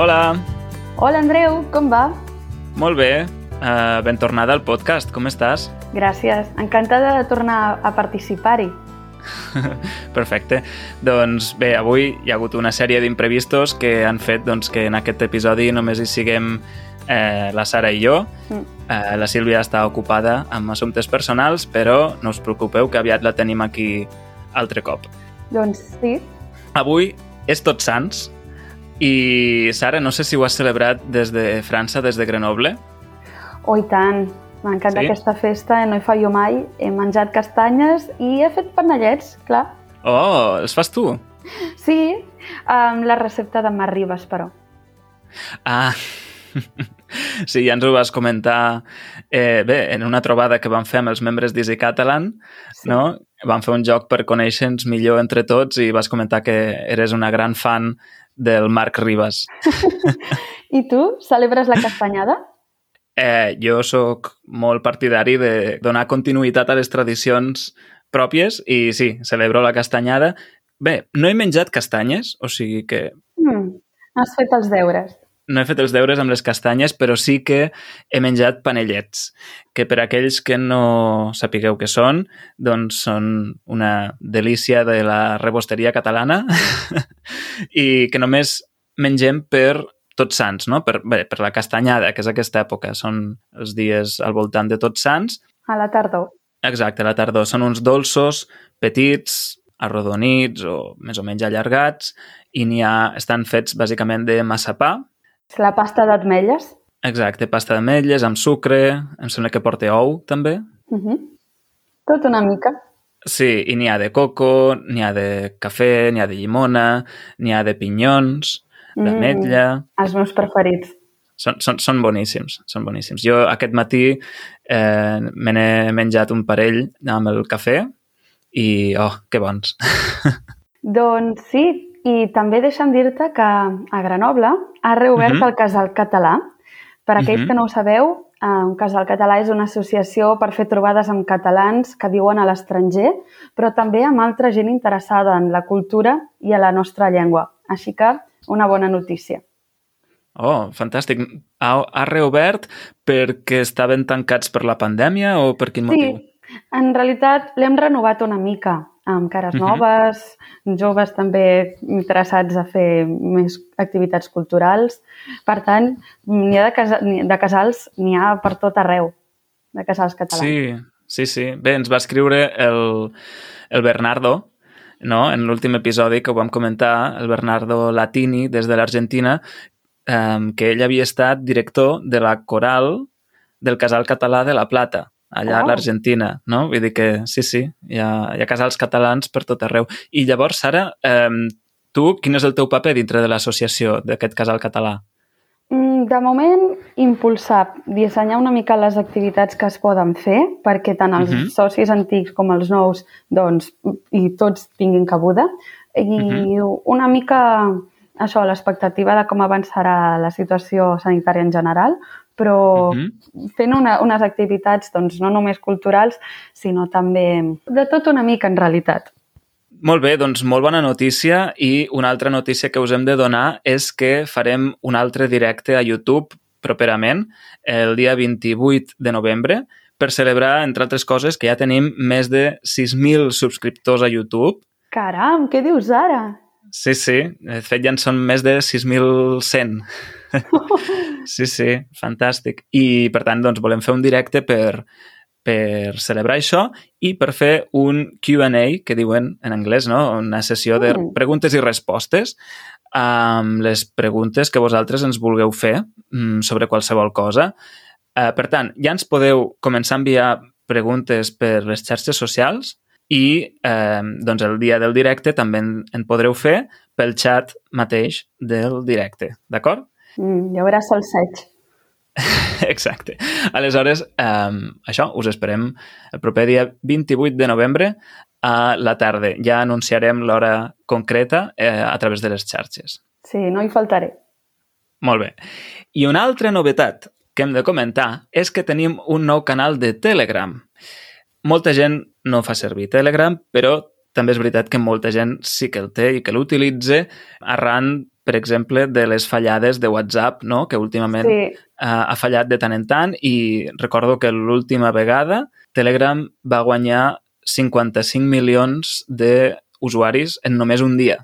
hola. Hola, Andreu, com va? Molt bé. Uh, ben tornada al podcast. Com estàs? Gràcies. Encantada de tornar a participar-hi. Perfecte. Doncs bé, avui hi ha hagut una sèrie d'imprevistos que han fet doncs, que en aquest episodi només hi siguem eh, la Sara i jo. Mm. Eh, la Sílvia està ocupada amb assumptes personals, però no us preocupeu que aviat la tenim aquí altre cop. Doncs sí. Avui és Tots Sants i, Sara, no sé si ho has celebrat des de França, des de Grenoble. Oh, i tant. M'encanta sí? aquesta festa, no hi fallo mai. He menjat castanyes i he fet panellets, clar. Oh, els fas tu? Sí, amb la recepta de Mar Ribes, però. Ah, sí, ja ens ho vas comentar eh, bé, en una trobada que vam fer amb els membres d'Easy Catalan, sí. no? Vam fer un joc per conèixer-nos millor entre tots i vas comentar que eres una gran fan del Marc Ribas. I tu, celebres la castanyada? eh, jo sóc molt partidari de donar continuïtat a les tradicions pròpies i sí, celebro la castanyada. Bé, no he menjat castanyes, o sigui que... Mm, has fet els deures. No he fet els deures amb les castanyes, però sí que he menjat panellets, que per aquells que no sapigueu què són, doncs són una delícia de la rebosteria catalana i que només mengem per tots Sants, no? Per, bé, per la castanyada, que és aquesta època, són els dies al voltant de Tots Sants. A la tardor. Exacte, a la tardor. Són uns dolços petits, arrodonits o més o menys allargats i n'hi ha, estan fets bàsicament de massapà. La pasta d'ametlles? Exacte, pasta d'ametlles amb sucre, em sembla que porta ou també. Uh -huh. Tot una mica. Sí, i n'hi ha de coco, n'hi ha de cafè, n'hi ha de llimona, n'hi ha de pinyons d'ametlla... Mm, els meus preferits. Són, són, són boníssims, són boníssims. Jo aquest matí eh, me n'he menjat un parell amb el cafè i, oh, que bons. doncs sí, i també deixa'm dir-te que a Grenoble ha reobert uh mhm. -huh. el Casal Català. Per aquells uh mhm. -huh. que no ho sabeu, eh, un Casal Català és una associació per fer trobades amb catalans que viuen a l'estranger, però també amb altra gent interessada en la cultura i a la nostra llengua. Així que una bona notícia. Oh, fantàstic. Ha, ha reobert perquè estaven tancats per la pandèmia o per quin motiu? Sí, en realitat l'hem renovat una mica amb cares uh mhm. -huh. noves, joves també interessats a fer més activitats culturals. Per tant, n'hi ha de, casa, de casals, n'hi ha per tot arreu, de casals catalans. Sí, sí, sí. Bé, ens va escriure el, el Bernardo, no? en l'últim episodi que ho vam comentar, el Bernardo Latini, des de l'Argentina, eh, que ell havia estat director de la coral del Casal Català de la Plata, allà oh. a l'Argentina, no? Vull dir que sí, sí, hi ha, hi ha casals catalans per tot arreu. I llavors, Sara, eh, tu, quin és el teu paper dintre de l'associació d'aquest casal català? Mm, de moment, impulsar, dissenyar una mica les activitats que es poden fer perquè tant els uh mhm. -huh. socis antics com els nous doncs, i tots tinguin cabuda i uh -huh. una mica això, l'expectativa de com avançarà la situació sanitària en general, però uh -huh. fent una, unes activitats doncs, no només culturals, sinó també de tot una mica en realitat. Molt bé, doncs molt bona notícia i una altra notícia que us hem de donar és que farem un altre directe a YouTube properament, el dia 28 de novembre, per celebrar, entre altres coses, que ja tenim més de 6.000 subscriptors a YouTube. Caram, què dius ara? Sí, sí, de fet ja en són més de 6.100. sí, sí, fantàstic. I, per tant, doncs, volem fer un directe per, per celebrar això i per fer un Q&A, que diuen en anglès, no? una sessió de mm. preguntes i respostes amb les preguntes que vosaltres ens vulgueu fer mm, sobre qualsevol cosa. Uh, per tant, ja ens podeu començar a enviar preguntes per les xarxes socials i eh, doncs el dia del directe també en, en podreu fer pel xat mateix del directe, d'acord? Mm, ja veuràs solseig. Exacte. Aleshores, um, això, us esperem el proper dia 28 de novembre a la tarda. Ja anunciarem l'hora concreta eh, a través de les xarxes. Sí, no hi faltaré. Molt bé. I una altra novetat que hem de comentar és que tenim un nou canal de Telegram. Molta gent no fa servir Telegram, però també és veritat que molta gent sí que el té i que l'utilitza arran per exemple, de les fallades de WhatsApp, no? que últimament sí. uh, ha fallat de tant en tant i recordo que l'última vegada Telegram va guanyar 55 milions d'usuaris en només un dia.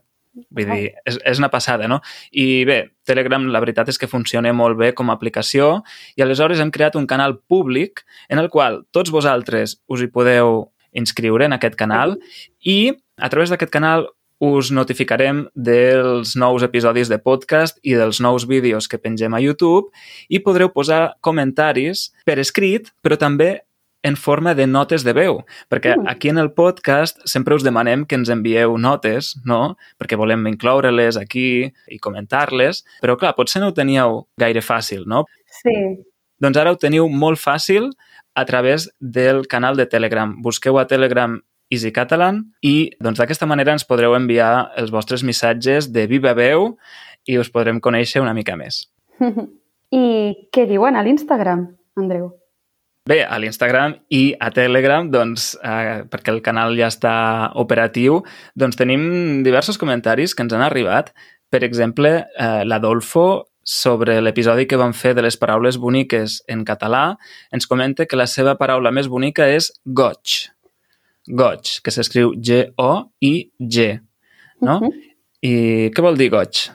Vull dir, és, és una passada, no? I bé, Telegram la veritat és que funciona molt bé com a aplicació i aleshores hem creat un canal públic en el qual tots vosaltres us hi podeu inscriure en aquest canal i a través d'aquest canal us notificarem dels nous episodis de podcast i dels nous vídeos que pengem a YouTube i podreu posar comentaris per escrit, però també en forma de notes de veu, perquè mm. aquí en el podcast sempre us demanem que ens envieu notes, no? Perquè volem incloure-les aquí i comentar-les, però clar, potser no ho teníeu gaire fàcil, no? Sí. Doncs ara ho teniu molt fàcil a través del canal de Telegram. Busqueu a Telegram Easy Catalan i doncs d'aquesta manera ens podreu enviar els vostres missatges de viva veu i us podrem conèixer una mica més. I què diuen a l'Instagram, Andreu? Bé, a l'Instagram i a Telegram, doncs, eh, perquè el canal ja està operatiu, doncs tenim diversos comentaris que ens han arribat. Per exemple, eh, l'Adolfo, sobre l'episodi que vam fer de les paraules boniques en català, ens comenta que la seva paraula més bonica és goig. Goig, que s'escriu G-O-I-G. No? Uh -huh. I què vol dir goig?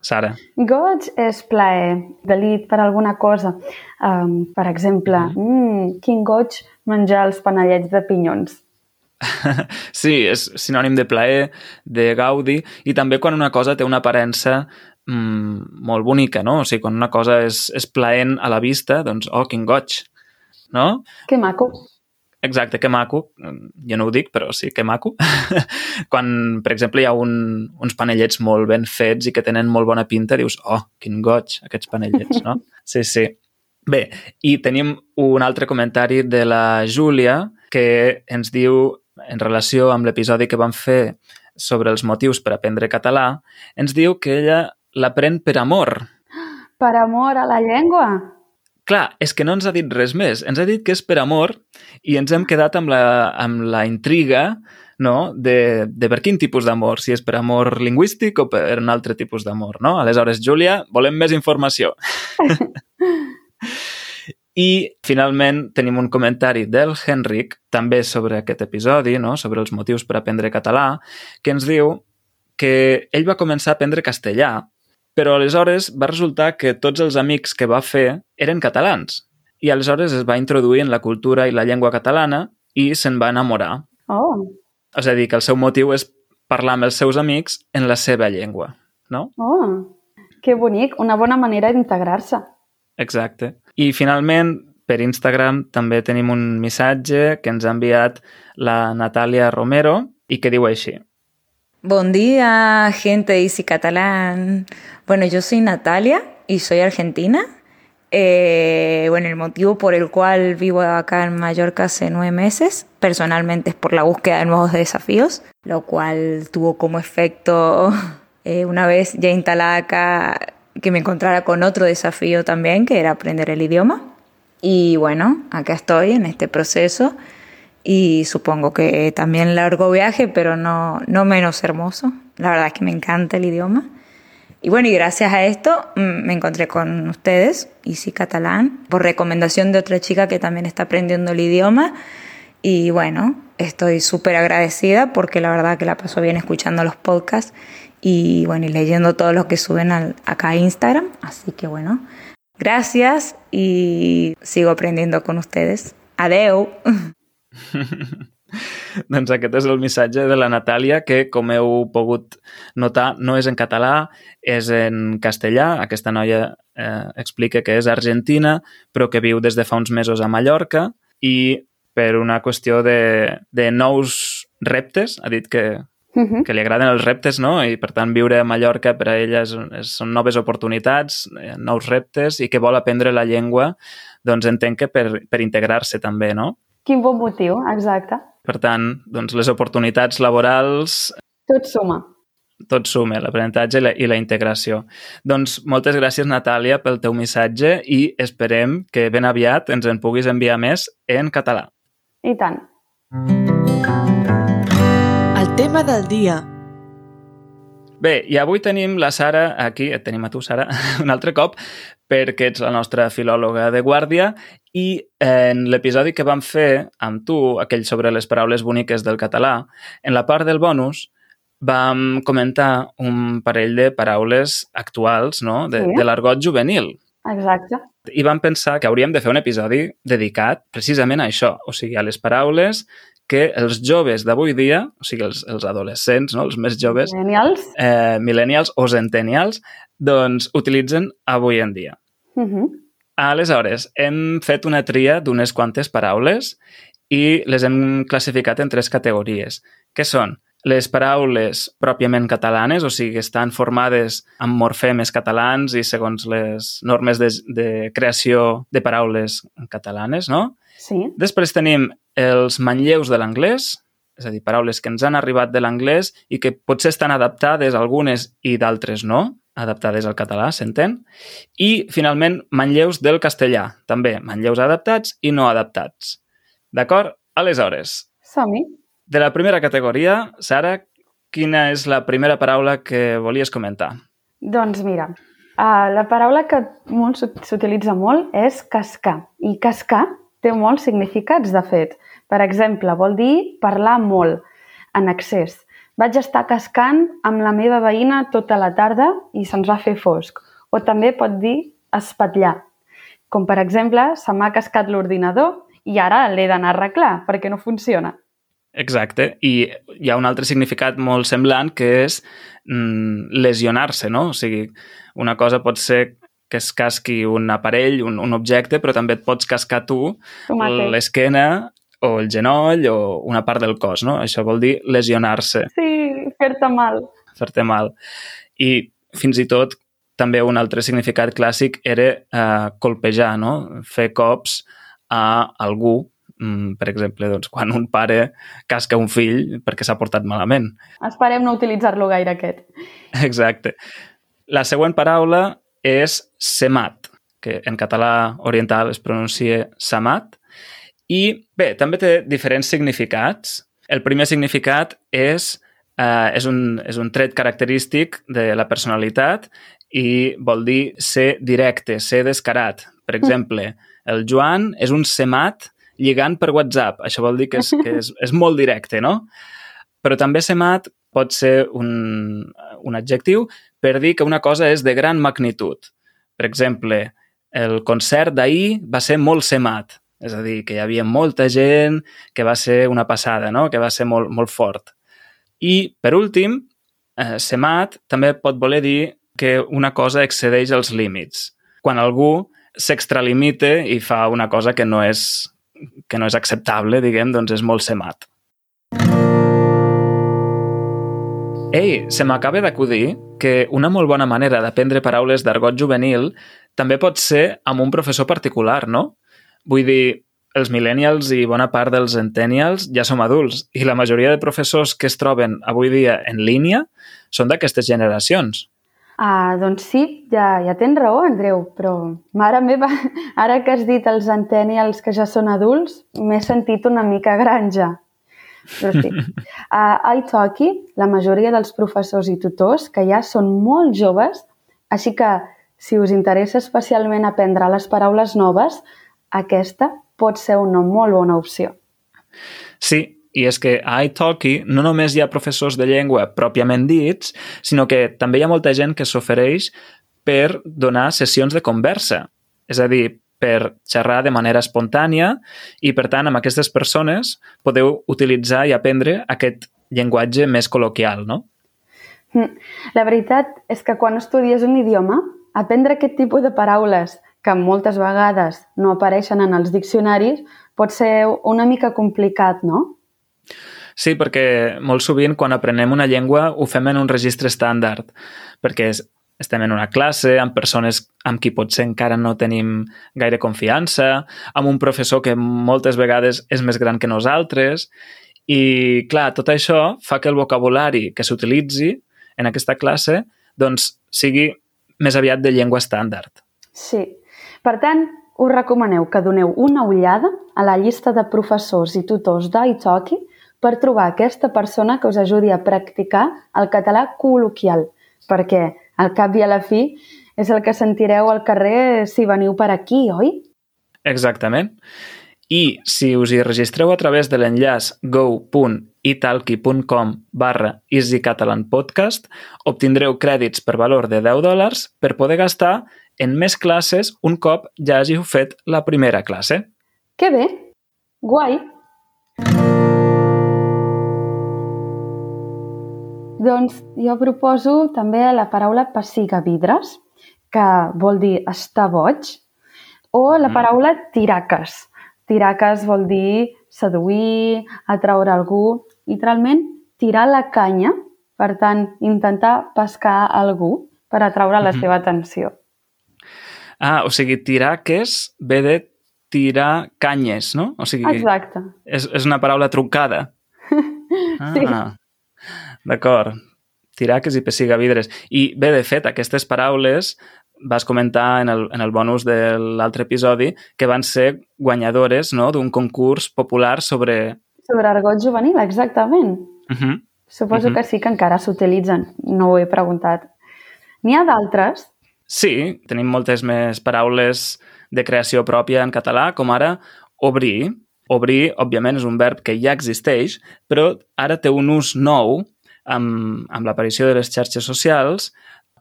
Sara? Goig és plaer, delit per alguna cosa. Um, per exemple, mm. mm, quin goig menjar els panellets de pinyons. sí, és sinònim de plaer, de gaudi, i també quan una cosa té una aparença mm, molt bonica, no? O sigui, quan una cosa és, és plaent a la vista, doncs, oh, quin goig, no? Que maco. Exacte, que maco. Jo no ho dic, però sí, que maco. Quan, per exemple, hi ha un, uns panellets molt ben fets i que tenen molt bona pinta, dius, oh, quin goig, aquests panellets, no? Sí, sí. Bé, i tenim un altre comentari de la Júlia que ens diu, en relació amb l'episodi que vam fer sobre els motius per aprendre català, ens diu que ella l'aprèn per amor. Per amor a la llengua? Clar, és que no ens ha dit res més. Ens ha dit que és per amor i ens hem quedat amb la, amb la intriga no? de, de per quin tipus d'amor, si és per amor lingüístic o per un altre tipus d'amor. No? Aleshores, Júlia, volem més informació. I finalment tenim un comentari del Henrik, també sobre aquest episodi, no? sobre els motius per aprendre català, que ens diu que ell va començar a aprendre castellà però aleshores va resultar que tots els amics que va fer eren catalans i aleshores es va introduir en la cultura i la llengua catalana i se'n va enamorar. Oh. És a dir, que el seu motiu és parlar amb els seus amics en la seva llengua, no? Oh, que bonic, una bona manera d'integrar-se. Exacte. I finalment, per Instagram també tenim un missatge que ens ha enviat la Natàlia Romero i que diu així. Buen día, gente de Easy Catalán. Bueno, yo soy Natalia y soy argentina. Eh, bueno, el motivo por el cual vivo acá en Mallorca hace nueve meses, personalmente es por la búsqueda de nuevos desafíos, lo cual tuvo como efecto, eh, una vez ya instalada acá, que me encontrara con otro desafío también, que era aprender el idioma. Y bueno, acá estoy en este proceso y supongo que también largo viaje, pero no, no menos hermoso. La verdad es que me encanta el idioma. Y bueno, y gracias a esto mm, me encontré con ustedes, Isi Catalán, por recomendación de otra chica que también está aprendiendo el idioma. Y bueno, estoy súper agradecida porque la verdad que la paso bien escuchando los podcasts y bueno, y leyendo todo lo que suben acá a Instagram. Así que bueno, gracias y sigo aprendiendo con ustedes. Adeu. doncs aquest és el missatge de la Natàlia, que, com heu pogut notar, no és en català, és en castellà. Aquesta noia eh, explica que és argentina, però que viu des de fa uns mesos a Mallorca i per una qüestió de, de nous reptes, ha dit que, uh -huh. que li agraden els reptes, no? I, per tant, viure a Mallorca per a ella és, és, són noves oportunitats, eh, nous reptes, i que vol aprendre la llengua, doncs entenc que per, per integrar-se també, no? Quin bon motiu, exacte. Per tant, doncs les oportunitats laborals... Tot suma. Tot suma, l'aprenentatge i, la, i la integració. Doncs moltes gràcies, Natàlia, pel teu missatge i esperem que ben aviat ens en puguis enviar més en català. I tant. El tema del dia. Bé, i avui tenim la Sara aquí, et tenim a tu, Sara, un altre cop, perquè ets la nostra filòloga de guàrdia i en l'episodi que vam fer amb tu, aquell sobre les paraules boniques del català, en la part del bonus vam comentar un parell de paraules actuals no? de, Sí. de l'argot juvenil. Exacte. I vam pensar que hauríem de fer un episodi dedicat precisament a això, o sigui, a les paraules que els joves d'avui dia, o sigui, els, els adolescents, no? els més joves, Genials. eh, millennials o centennials, doncs utilitzen avui en dia. Uh -huh. Aleshores, hem fet una tria d'unes quantes paraules i les hem classificat en tres categories, que són les paraules pròpiament catalanes, o sigui, estan formades amb morfemes catalans i segons les normes de, de creació de paraules catalanes, no? Sí. Després tenim els manlleus de l'anglès, és a dir, paraules que ens han arribat de l'anglès i que potser estan adaptades algunes i d'altres no, adaptades al català, s'entén? I, finalment, manlleus del castellà, també, manlleus adaptats i no adaptats. D'acord? Aleshores, Som-hi. de la primera categoria, Sara, quina és la primera paraula que volies comentar? Doncs mira, uh, la paraula que molt s'ut- s'utilitza molt és cascar. I cascar té molts significats, de fet. Per exemple, vol dir parlar molt, en excés. Vaig estar cascant amb la meva veïna tota la tarda i se'ns va fer fosc. O també pot dir espatllar. Com per exemple, se m'ha cascat l'ordinador i ara l'he d'anar a arreglar perquè no funciona. Exacte, i hi ha un altre significat molt semblant que és mm, lesionar-se, no? O sigui, una cosa pot ser que es casqui un aparell, un, un objecte, però també et pots cascar tu l'esquena o el genoll o una part del cos, no? Això vol dir lesionar-se, Sí, fer-te mal. fer-te mal. I fins i tot també un altre significat clàssic era eh, colpejar, no? Fer cops a algú, mm, per exemple, doncs, quan un pare casca un fill perquè s'ha portat malament. Esperem no utilitzar-lo gaire, aquest. Exacte. La següent paraula és semat, que en català oriental es pronuncia samat. I bé, també té diferents significats. El primer significat és, eh, és, un, és un tret característic de la personalitat i vol dir ser directe, ser descarat. Per exemple, el Joan és un semat lligant per WhatsApp. Això vol dir que és, que és, és molt directe, no? Però també semat pot ser un, un adjectiu per dir que una cosa és de gran magnitud. Per exemple, el concert d'ahir va ser molt semat, és a dir, que hi havia molta gent, que va ser una passada, no? que va ser molt, molt fort. I, per últim, eh, semat també pot voler dir que una cosa excedeix els límits. Quan algú s'extralimita i fa una cosa que no és, que no és acceptable, diguem, doncs és molt semat. Ei, se m'acaba d'acudir que una molt bona manera d'aprendre paraules d'argot juvenil també pot ser amb un professor particular, no? Vull dir, els millennials i bona part dels centennials ja som adults i la majoria de professors que es troben avui dia en línia són d'aquestes generacions. Ah, doncs sí, ja, ja tens raó, Andreu, però mare meva, ara que has dit els centennials que ja són adults, m'he sentit una mica granja. Però sí. A iTalki, la majoria dels professors i tutors que ja són molt joves, així que si us interessa especialment aprendre les paraules noves, aquesta pot ser una molt bona opció. Sí, i és que a iTalki no només hi ha professors de llengua pròpiament dits, sinó que també hi ha molta gent que s'ofereix per donar sessions de conversa. És a dir, per xerrar de manera espontània i, per tant, amb aquestes persones podeu utilitzar i aprendre aquest llenguatge més col·loquial, no? Mm. La veritat és que quan estudies un idioma, aprendre aquest tipus de paraules que moltes vegades no apareixen en els diccionaris pot ser una mica complicat, no? Sí, perquè molt sovint quan aprenem una llengua ho fem en un registre estàndard, perquè és, estem en una classe amb persones amb qui potser encara no tenim gaire confiança, amb un professor que moltes vegades és més gran que nosaltres, i clar, tot això fa que el vocabulari que s'utilitzi en aquesta classe doncs, sigui més aviat de llengua estàndard. Sí. Per tant, us recomaneu que doneu una ullada a la llista de professors i tutors d'italki per trobar aquesta persona que us ajudi a practicar el català col·loquial, perquè al cap i a la fi és el que sentireu al carrer si veniu per aquí, oi? Exactament. I si us hi registreu a través de l'enllaç go.italki.com barra easycatalanpodcast, obtindreu crèdits per valor de 10 dòlars per poder gastar en més classes un cop ja hàgiu fet la primera classe. Que bé! Guai! Doncs jo proposo també la paraula vidres, que vol dir estar boig, o la paraula tiraques. Tiraques vol dir seduir, atraure algú, literalment tirar la canya, per tant, intentar pescar algú per atraure la seva atenció. Ah, o sigui, tiraques ve de tirar canyes, no? O sigui, Exacte. És, és una paraula truncada. Ah, sí. D'acord. Tiraques i pessigavidres. I bé, de fet, aquestes paraules vas comentar en el, en el bonus de l'altre episodi que van ser guanyadores no? d'un concurs popular sobre... Sobre argot juvenil, exactament. Uh -huh. Suposo uh -huh. que sí que encara s'utilitzen. No ho he preguntat. N'hi ha d'altres? Sí, tenim moltes més paraules de creació pròpia en català, com ara obrir. Obrir, òbviament, és un verb que ja existeix, però ara té un ús nou amb, amb l'aparició de les xarxes socials.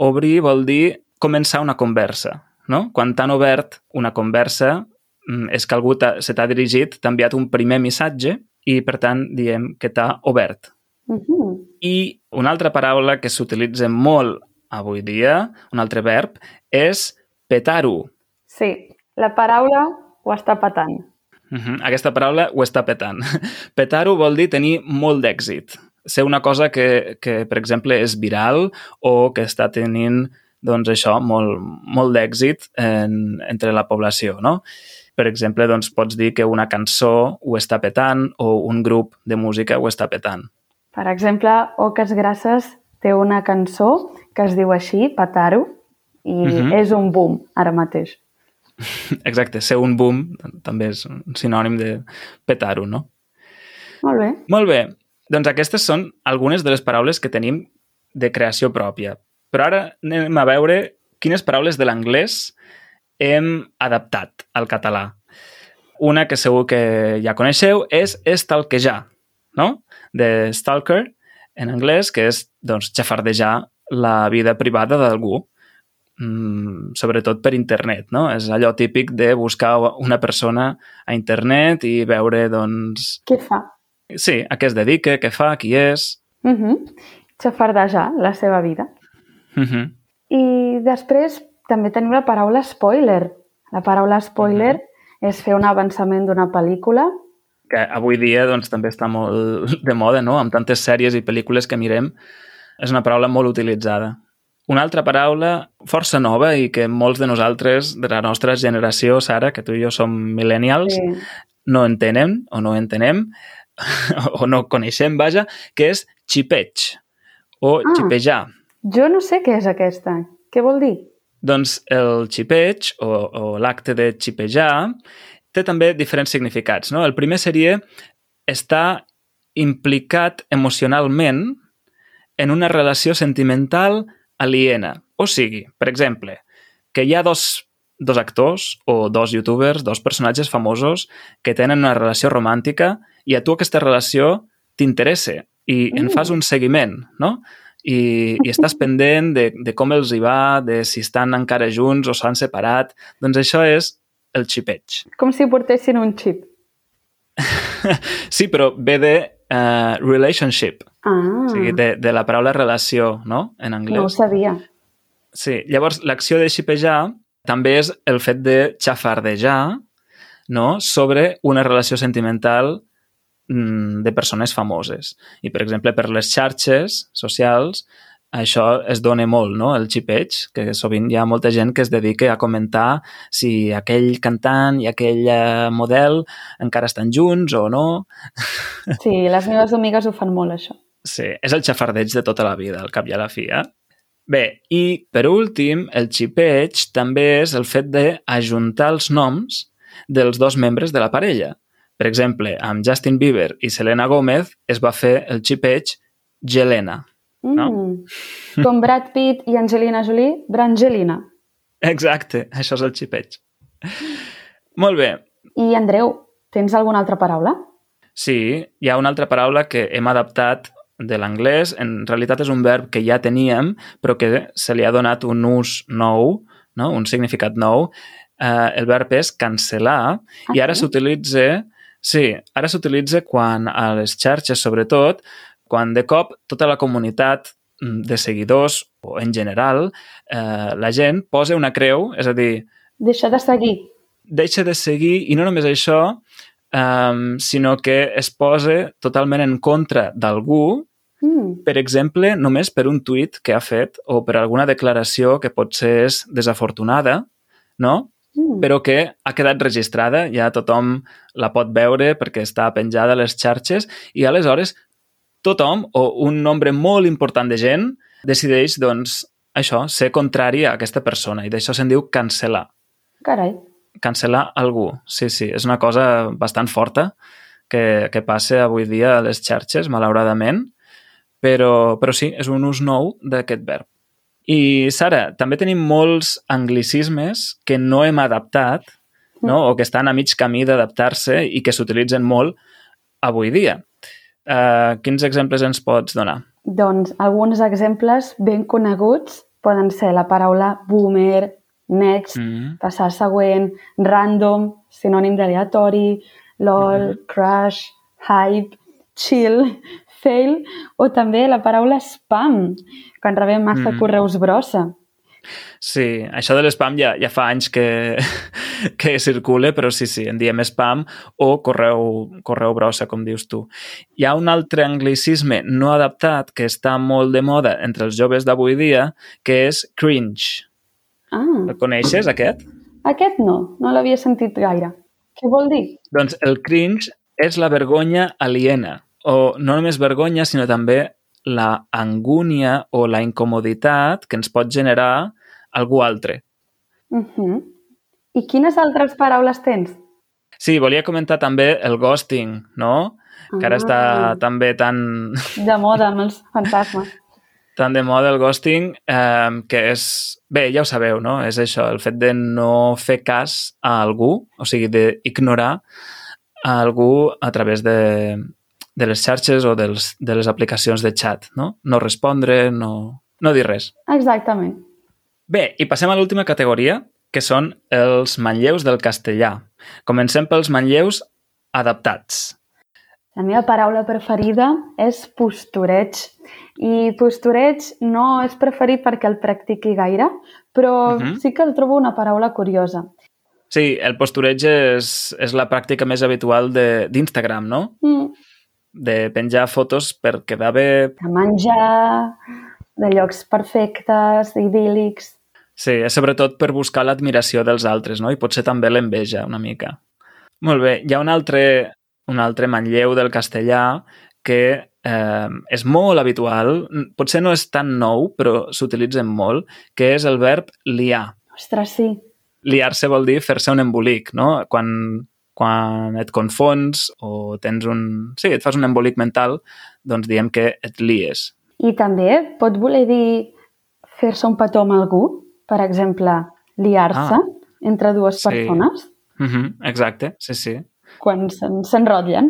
Obrir vol dir començar una conversa. No? Quan t'han obert una conversa mm, és que algú se t'ha dirigit, t'ha enviat un primer missatge i, per tant, diem que t'ha obert. Uh -huh. I una altra paraula que s'utilitza molt avui dia, un altre verb, és petar-ho. Sí, la paraula ho està petant. Uh -huh. Aquesta paraula ho està petant. Petar-ho vol dir tenir molt d'èxit. Ser una cosa que, que, per exemple, és viral o que està tenint doncs això, molt, molt d'èxit en, entre la població, no? Per exemple, doncs pots dir que una cançó ho està petant o un grup de música ho està petant. Per exemple, Oques Grasses té una cançó que es diu així, Petaro, i uh -huh. és un boom ara mateix. Exacte, ser un boom també és un sinònim de petar-ho, no? Molt bé. Molt bé. Doncs aquestes són algunes de les paraules que tenim de creació pròpia. Però ara anem a veure quines paraules de l'anglès hem adaptat al català. Una que segur que ja coneixeu és stalkejar, no? De stalker, en anglès, que és doncs, xafardejar la vida privada d'algú, mm, sobretot per internet, no? És allò típic de buscar una persona a internet i veure, doncs... Què fa? Sí, a què es dedica, què fa, qui és... Uh -huh. Xafardejar la seva vida. Uh -huh. I després també tenim la paraula spoiler. La paraula spoiler uh -huh. és fer un avançament d'una pel·lícula. Que avui dia doncs, també està molt de moda, no? Amb tantes sèries i pel·lícules que mirem, és una paraula molt utilitzada. Una altra paraula força nova i que molts de nosaltres, de la nostra generació, Sara, que tu i jo som millennials, sí. no entenen o no entenem o no coneixem, vaja, que és xipeig o ah. xipejar jo no sé què és aquesta. Què vol dir? Doncs el xipeig, o, o l'acte de xipejar, té també diferents significats. No? El primer seria estar implicat emocionalment en una relació sentimental aliena. O sigui, per exemple, que hi ha dos, dos actors o dos youtubers, dos personatges famosos que tenen una relació romàntica i a tu aquesta relació t'interessa i mm. en fas un seguiment, no? i, i estàs pendent de, de com els hi va, de si estan encara junts o s'han separat. Doncs això és el xipeig. Com si portessin un xip. sí, però ve de uh, relationship. Ah. O sigui, de, de la paraula relació, no?, en anglès. No ho sabia. Sí, llavors l'acció de xipejar també és el fet de xafardejar no? sobre una relació sentimental Mm, de persones famoses. I, per exemple, per les xarxes socials, això es dona molt, no?, el xipeig, que sovint hi ha molta gent que es dedica a comentar si aquell cantant i aquell model encara estan junts o no. Sí, les meves amigues ho fan molt, això. Sí, és el xafardeig de tota la vida, al cap i a la fi, eh? Bé, i per últim, el xipeig també és el fet d'ajuntar els noms dels dos membres de la parella. Per exemple, amb Justin Bieber i Selena Gomez es va fer el xipeig Gelena. No? Mm. Com Brad Pitt i Angelina Jolie, Brangelina. Exacte, això és el xipeig. Molt bé. I Andreu, tens alguna altra paraula? Sí, hi ha una altra paraula que hem adaptat de l'anglès. En realitat és un verb que ja teníem, però que se li ha donat un ús nou, no? un significat nou. Uh, el verb és cancel·lar Ah, i ara s'utilitza... Sí, ara s'utilitza quan a les xarxes, sobretot, quan de cop tota la comunitat mm, de seguidors, o en general, eh, la gent posa una creu, és a dir, Deixa de seguir. deixa de seguir, i no només això, um, sinó que es posa totalment en contra d'algú, Mm. per exemple, només per un tuit que ha fet o per alguna declaració que potser és desafortunada, no? Mm. però que ha quedat registrada, ja tothom la pot veure perquè està penjada a les xarxes i aleshores tothom o un nombre molt important de gent decideix, doncs, això, ser contrari a aquesta persona i d'això se'n diu cancel·lar. Carai. Cancel·lar algú, sí, sí, és una cosa bastant forta que, que passa avui dia a les xarxes, malauradament, però, però sí, és un ús nou d'aquest verb. I, Sara, també tenim molts anglicismes que no hem adaptat no? o que estan a mig camí d'adaptar-se i que s'utilitzen molt avui dia. Uh, quins exemples ens pots donar? Doncs alguns exemples ben coneguts poden ser la paraula boomer, next, Mm. passar següent, random, sinònim d'aleatori, lol, crush, hype, chill, fail, o també la paraula spam, quan rebem massa Mm. correus brossa. Sí, això de l'spam ja, ja fa anys que, que circula, però sí, sí, en diem spam o correu, correu brossa, com dius tu. Hi ha un altre anglicisme no adaptat que està molt de moda entre els joves d'avui dia, que és cringe. Ah, El coneixes, aquest? aquest no, no l'havia sentit gaire. Què vol dir? Doncs el cringe és la vergonya aliena, o no només vergonya, sinó també la angúnia o la incomoditat que ens pot generar algú altre. Uh -huh. I quines altres paraules tens? Sí, volia comentar també el ghosting, no? Que ara està Ah. també tan, De moda amb els fantasmes. tan de moda el ghosting, eh, que és... Bé, ja ho sabeu, no? És això, el fet de no fer cas a algú, o sigui, d'ignorar a algú a través de, de les xarxes o dels, de les aplicacions de chat, no? No respondre, no, no dir res. Exactament. Bé, i passem a l'última categoria, que són els manlleus del castellà. Comencem pels manlleus adaptats. La meva paraula preferida és postureig. I postureig no és preferit perquè el practiqui gaire, però uh Mhm. -huh. sí que el trobo una paraula curiosa. Sí, el postureig és, és la pràctica més habitual de- d'Instagram, no? Mm, De penjar fotos per quedar bé. de menjar, de llocs perfectes, idíl·lics... Sí, és sobretot per buscar l'admiració dels altres, no? I potser també l'enveja, una mica. Molt bé, hi ha un altre, un altre manlleu del castellà que eh, és molt habitual, potser no és tan nou, però s'utilitza molt, que és el verb liar. Ostres, sí. liar-se vol dir fer-se un embolic, no? Quan, quan et confons o tens un... Sí, et fas un embolic mental, doncs diem que et lies. I també pot voler dir fer-se un petó amb algú, per exemple, liar-se Ah. entre dues Sí. persones, Uh -huh, exacte, sí, sí. quan se'n- s'enrotllen.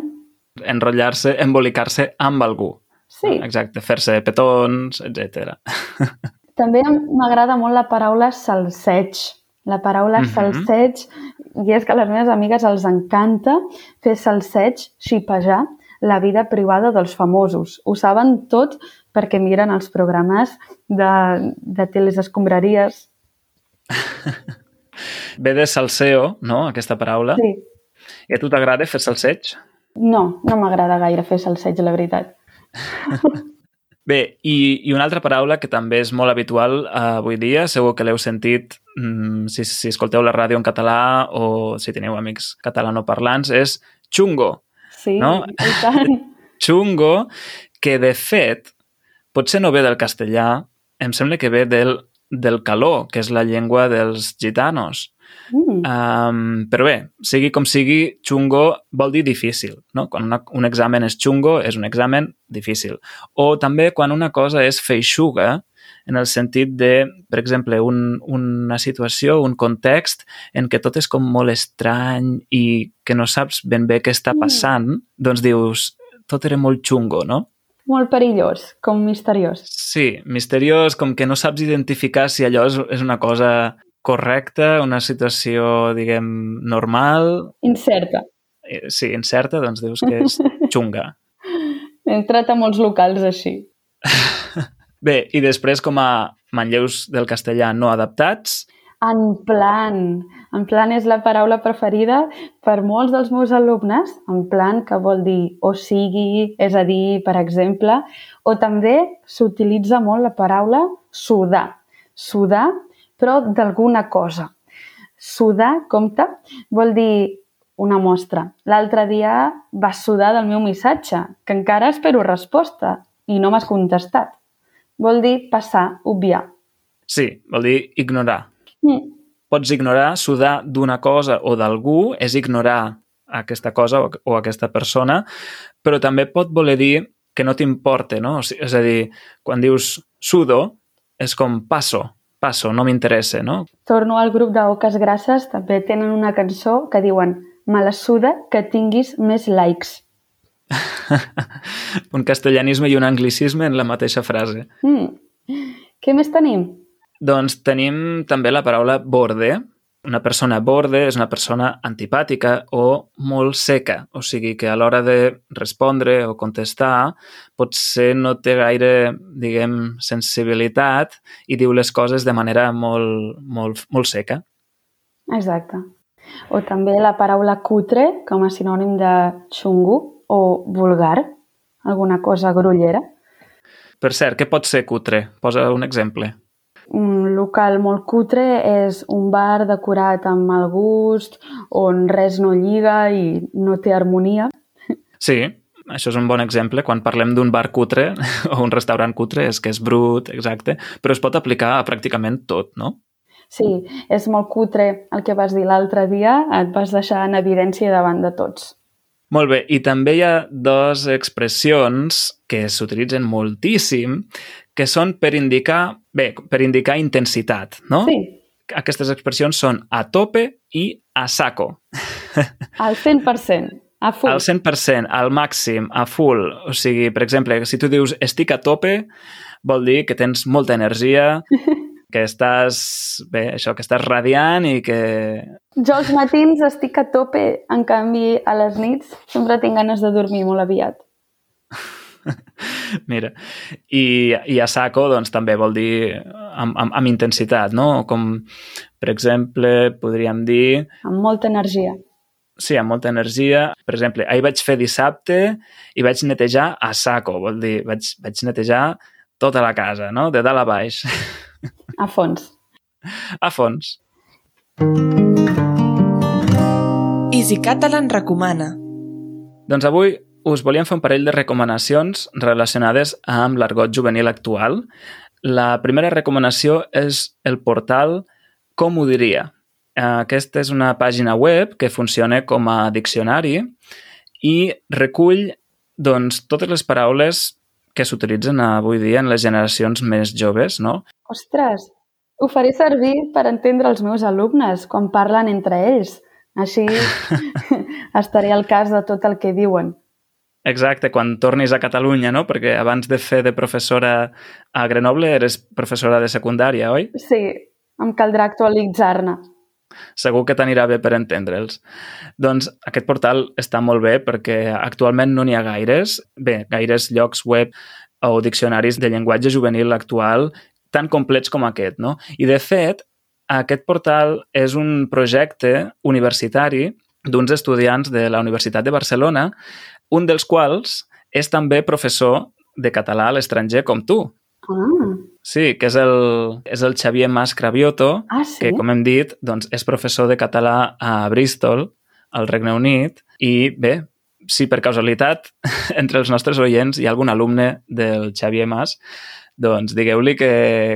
Enrotllar-se, embolicar-se amb algú. Sí. Exacte, fer-se petons, etc. També m'agrada molt la paraula salseig. La paraula Mhm. salseig, i és que a les meves amigues els encanta fer salseig, xipejar la vida privada dels famosos. Ho saben tot perquè miren els programes de, de teles escombraries. Ve de salseo, no?, aquesta paraula. Sí. I a tu t'agrada fer salseig? No, no m'agrada gaire fer salseig, la veritat. Bé, i, i una altra paraula que també és molt habitual eh, avui dia, segur que l'heu sentit mm, si, si escolteu la ràdio en català o si teniu amics catalanoparlants, és xungo. Sí, No? i tant. Xungo, que de fet potser no ve del castellà, em sembla que ve del, del caló, que és la llengua dels gitanos. Mm. Um, però bé, sigui com sigui, xungo vol dir difícil. No? Quan una, un examen és xungo, és un examen difícil. O també quan una cosa és feixuga, en el sentit de, per exemple, un, una situació, un context en què tot és com molt estrany i que no saps ben bé què està mm. passant, mm. doncs dius, tot era molt xungo, no? Molt perillós, com misteriós. Sí, misteriós, com que no saps identificar si allò és, és una cosa correcta, una situació, diguem, normal... Incerta. Eh, sí, incerta, doncs dius que és xunga. He entrat a molts locals així. Bé, i després com a manlleus del castellà no adaptats... En plan. En plan és la paraula preferida per molts dels meus alumnes. En plan que vol dir o sigui, és a dir, per exemple, o també s'utilitza molt la paraula sudar. Sudar, però d'alguna cosa. Sudar, compte, vol dir una mostra. L'altre dia vas sudar del meu missatge, que encara espero resposta i no m'has contestat vol dir passar, obviar. Sí, vol dir ignorar. Mm. Pots ignorar, sudar d'una cosa o d'algú és ignorar aquesta cosa o, o aquesta persona, però també pot voler dir que no t'importa, no? És a dir, quan dius sudo, és com passo, passo, no m'interessa, no? Torno al grup d'Oques Grasses, també tenen una cançó que diuen me la suda que tinguis més likes. un castellanisme i un anglicisme en la mateixa frase. Mm. Què més tenim? Doncs tenim també la paraula borde. Una persona borde és una persona antipàtica o molt seca, o sigui que a l'hora de respondre o contestar potser no té gaire, diguem, sensibilitat i diu les coses de manera molt, molt, molt seca. Exacte. O també la paraula cutre com a sinònim de xungo, o vulgar? Alguna cosa grollera? Per cert, què pot ser cutre? Posa un exemple. Un local molt cutre és un bar decorat amb mal gust, on res no lliga i no té harmonia. Sí, això és un bon exemple. Quan parlem d'un bar cutre o un restaurant cutre és que és brut, exacte, però es pot aplicar a pràcticament tot, no? Sí, és molt cutre el que vas dir l'altre dia, et vas deixar en evidència davant de tots. Molt bé, i també hi ha dues expressions que s'utilitzen moltíssim que són per indicar, bé, per indicar intensitat, no? Sí. Aquestes expressions són a tope i a saco. Al 100%. A full. Al 100%, al màxim, a full. O sigui, per exemple, si tu dius estic a tope, vol dir que tens molta energia, que estàs, bé, això, que estàs radiant i que... Jo als matins estic a tope, en canvi a les nits sempre tinc ganes de dormir molt aviat. Mira, i, i a saco doncs, també vol dir amb, amb, amb intensitat, no? Com, per exemple, podríem dir... Amb molta energia. Sí, amb molta energia. Per exemple, ahir vaig fer dissabte i vaig netejar a saco, vol dir, vaig, vaig netejar tota la casa, no? De dalt a baix. A fons. A fons. Easy Catalan recomana. Doncs avui us volíem fer un parell de recomanacions relacionades amb l'argot juvenil actual. La primera recomanació és el portal Com ho diria. Aquesta és una pàgina web que funciona com a diccionari i recull doncs, totes les paraules que s'utilitzen avui dia en les generacions més joves, no? Ostres, ho faré servir per entendre els meus alumnes quan parlen entre ells. Així estaré al cas de tot el que diuen. Exacte, quan tornis a Catalunya, no? Perquè abans de fer de professora a Grenoble eres professora de secundària, oi? Sí, em caldrà actualitzar-ne. Segur que t'anirà bé per entendre'ls. Doncs aquest portal està molt bé perquè actualment no n'hi ha gaires, bé, gaires llocs web o diccionaris de llenguatge juvenil actual tan complets com aquest, no? I de fet, aquest portal és un projecte universitari d'uns estudiants de la Universitat de Barcelona, un dels quals és també professor de català a l'estranger com tu. Ah. Sí, que és el, és el Xavier Mas Cravioto, ah, sí? que, com hem dit, doncs, és professor de català a Bristol, al Regne Unit, i bé, si per casualitat entre els nostres oients hi ha algun alumne del Xavier Mas, doncs digueu-li que,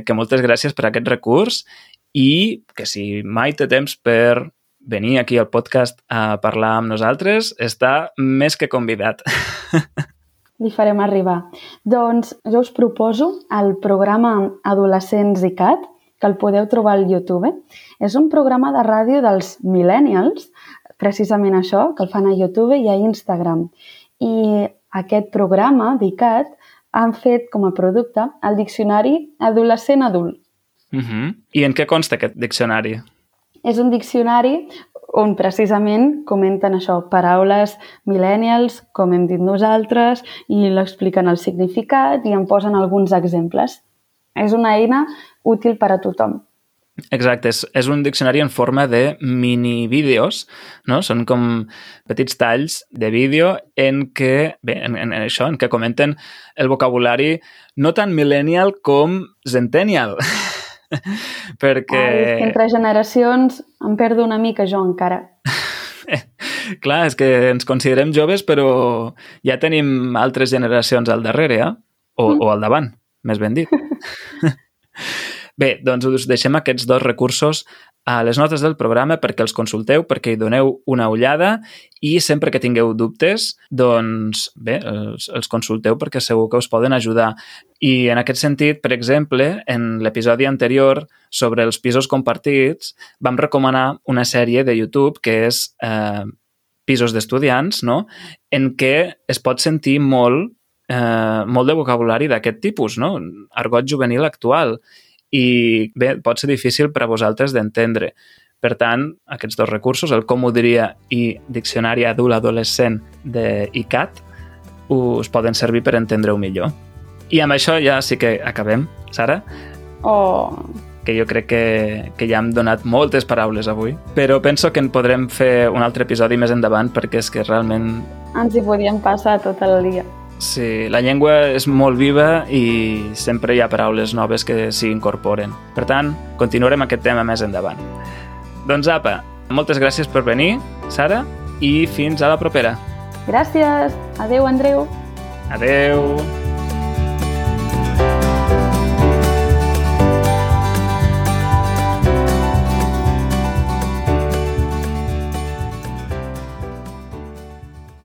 que moltes gràcies per aquest recurs i que si mai té temps per venir aquí al podcast a parlar amb nosaltres, està més que convidat. Li farem arribar. Doncs jo us proposo el programa Adolescents i Cat, que el podeu trobar al YouTube. És un programa de ràdio dels millennials, precisament això, que el fan a YouTube i a Instagram. I aquest programa, d'ICAT, han fet com a producte el diccionari adolescent adult. Uh -huh. I en què consta aquest diccionari? És un diccionari on precisament comenten això, paraules millennials, com hem dit nosaltres, i l'expliquen el significat i en posen alguns exemples. És una eina útil per a tothom. Exacte, és, és un diccionari en forma de mini-vídeos, no? Són com petits talls de vídeo en què, bé, en, en això, en què comenten el vocabulari no tan millennial com centennial. perquè... Ai, és que entre generacions em perdo una mica jo encara. Clar, és que ens considerem joves, però ja tenim altres generacions al darrere, eh? O, mm. o al davant, més ben dit. Bé, doncs us deixem aquests dos recursos a les notes del programa perquè els consulteu, perquè hi doneu una ullada i sempre que tingueu dubtes, doncs bé, els, els consulteu perquè segur que us poden ajudar. I en aquest sentit, per exemple, en l'episodi anterior sobre els pisos compartits vam recomanar una sèrie de YouTube que és eh, Pisos d'estudiants, no? en què es pot sentir molt eh, molt de vocabulari d'aquest tipus, no? argot juvenil actual i bé, pot ser difícil per a vosaltres d'entendre. Per tant, aquests dos recursos, el Com ho diria i Diccionari adult adolescent de ICAT, us poden servir per entendre-ho millor. I amb això ja sí que acabem, Sara. Oh, que jo crec que, que ja hem donat moltes paraules avui, però penso que en podrem fer un altre episodi més endavant perquè és que realment... Ens hi podíem passar tot el dia. Sí, la llengua és molt viva i sempre hi ha paraules noves que s'hi incorporen. Per tant, continuarem aquest tema més endavant. Doncs apa, moltes gràcies per venir, Sara, i fins a la propera. Gràcies. Adeu, Andreu. Adeu.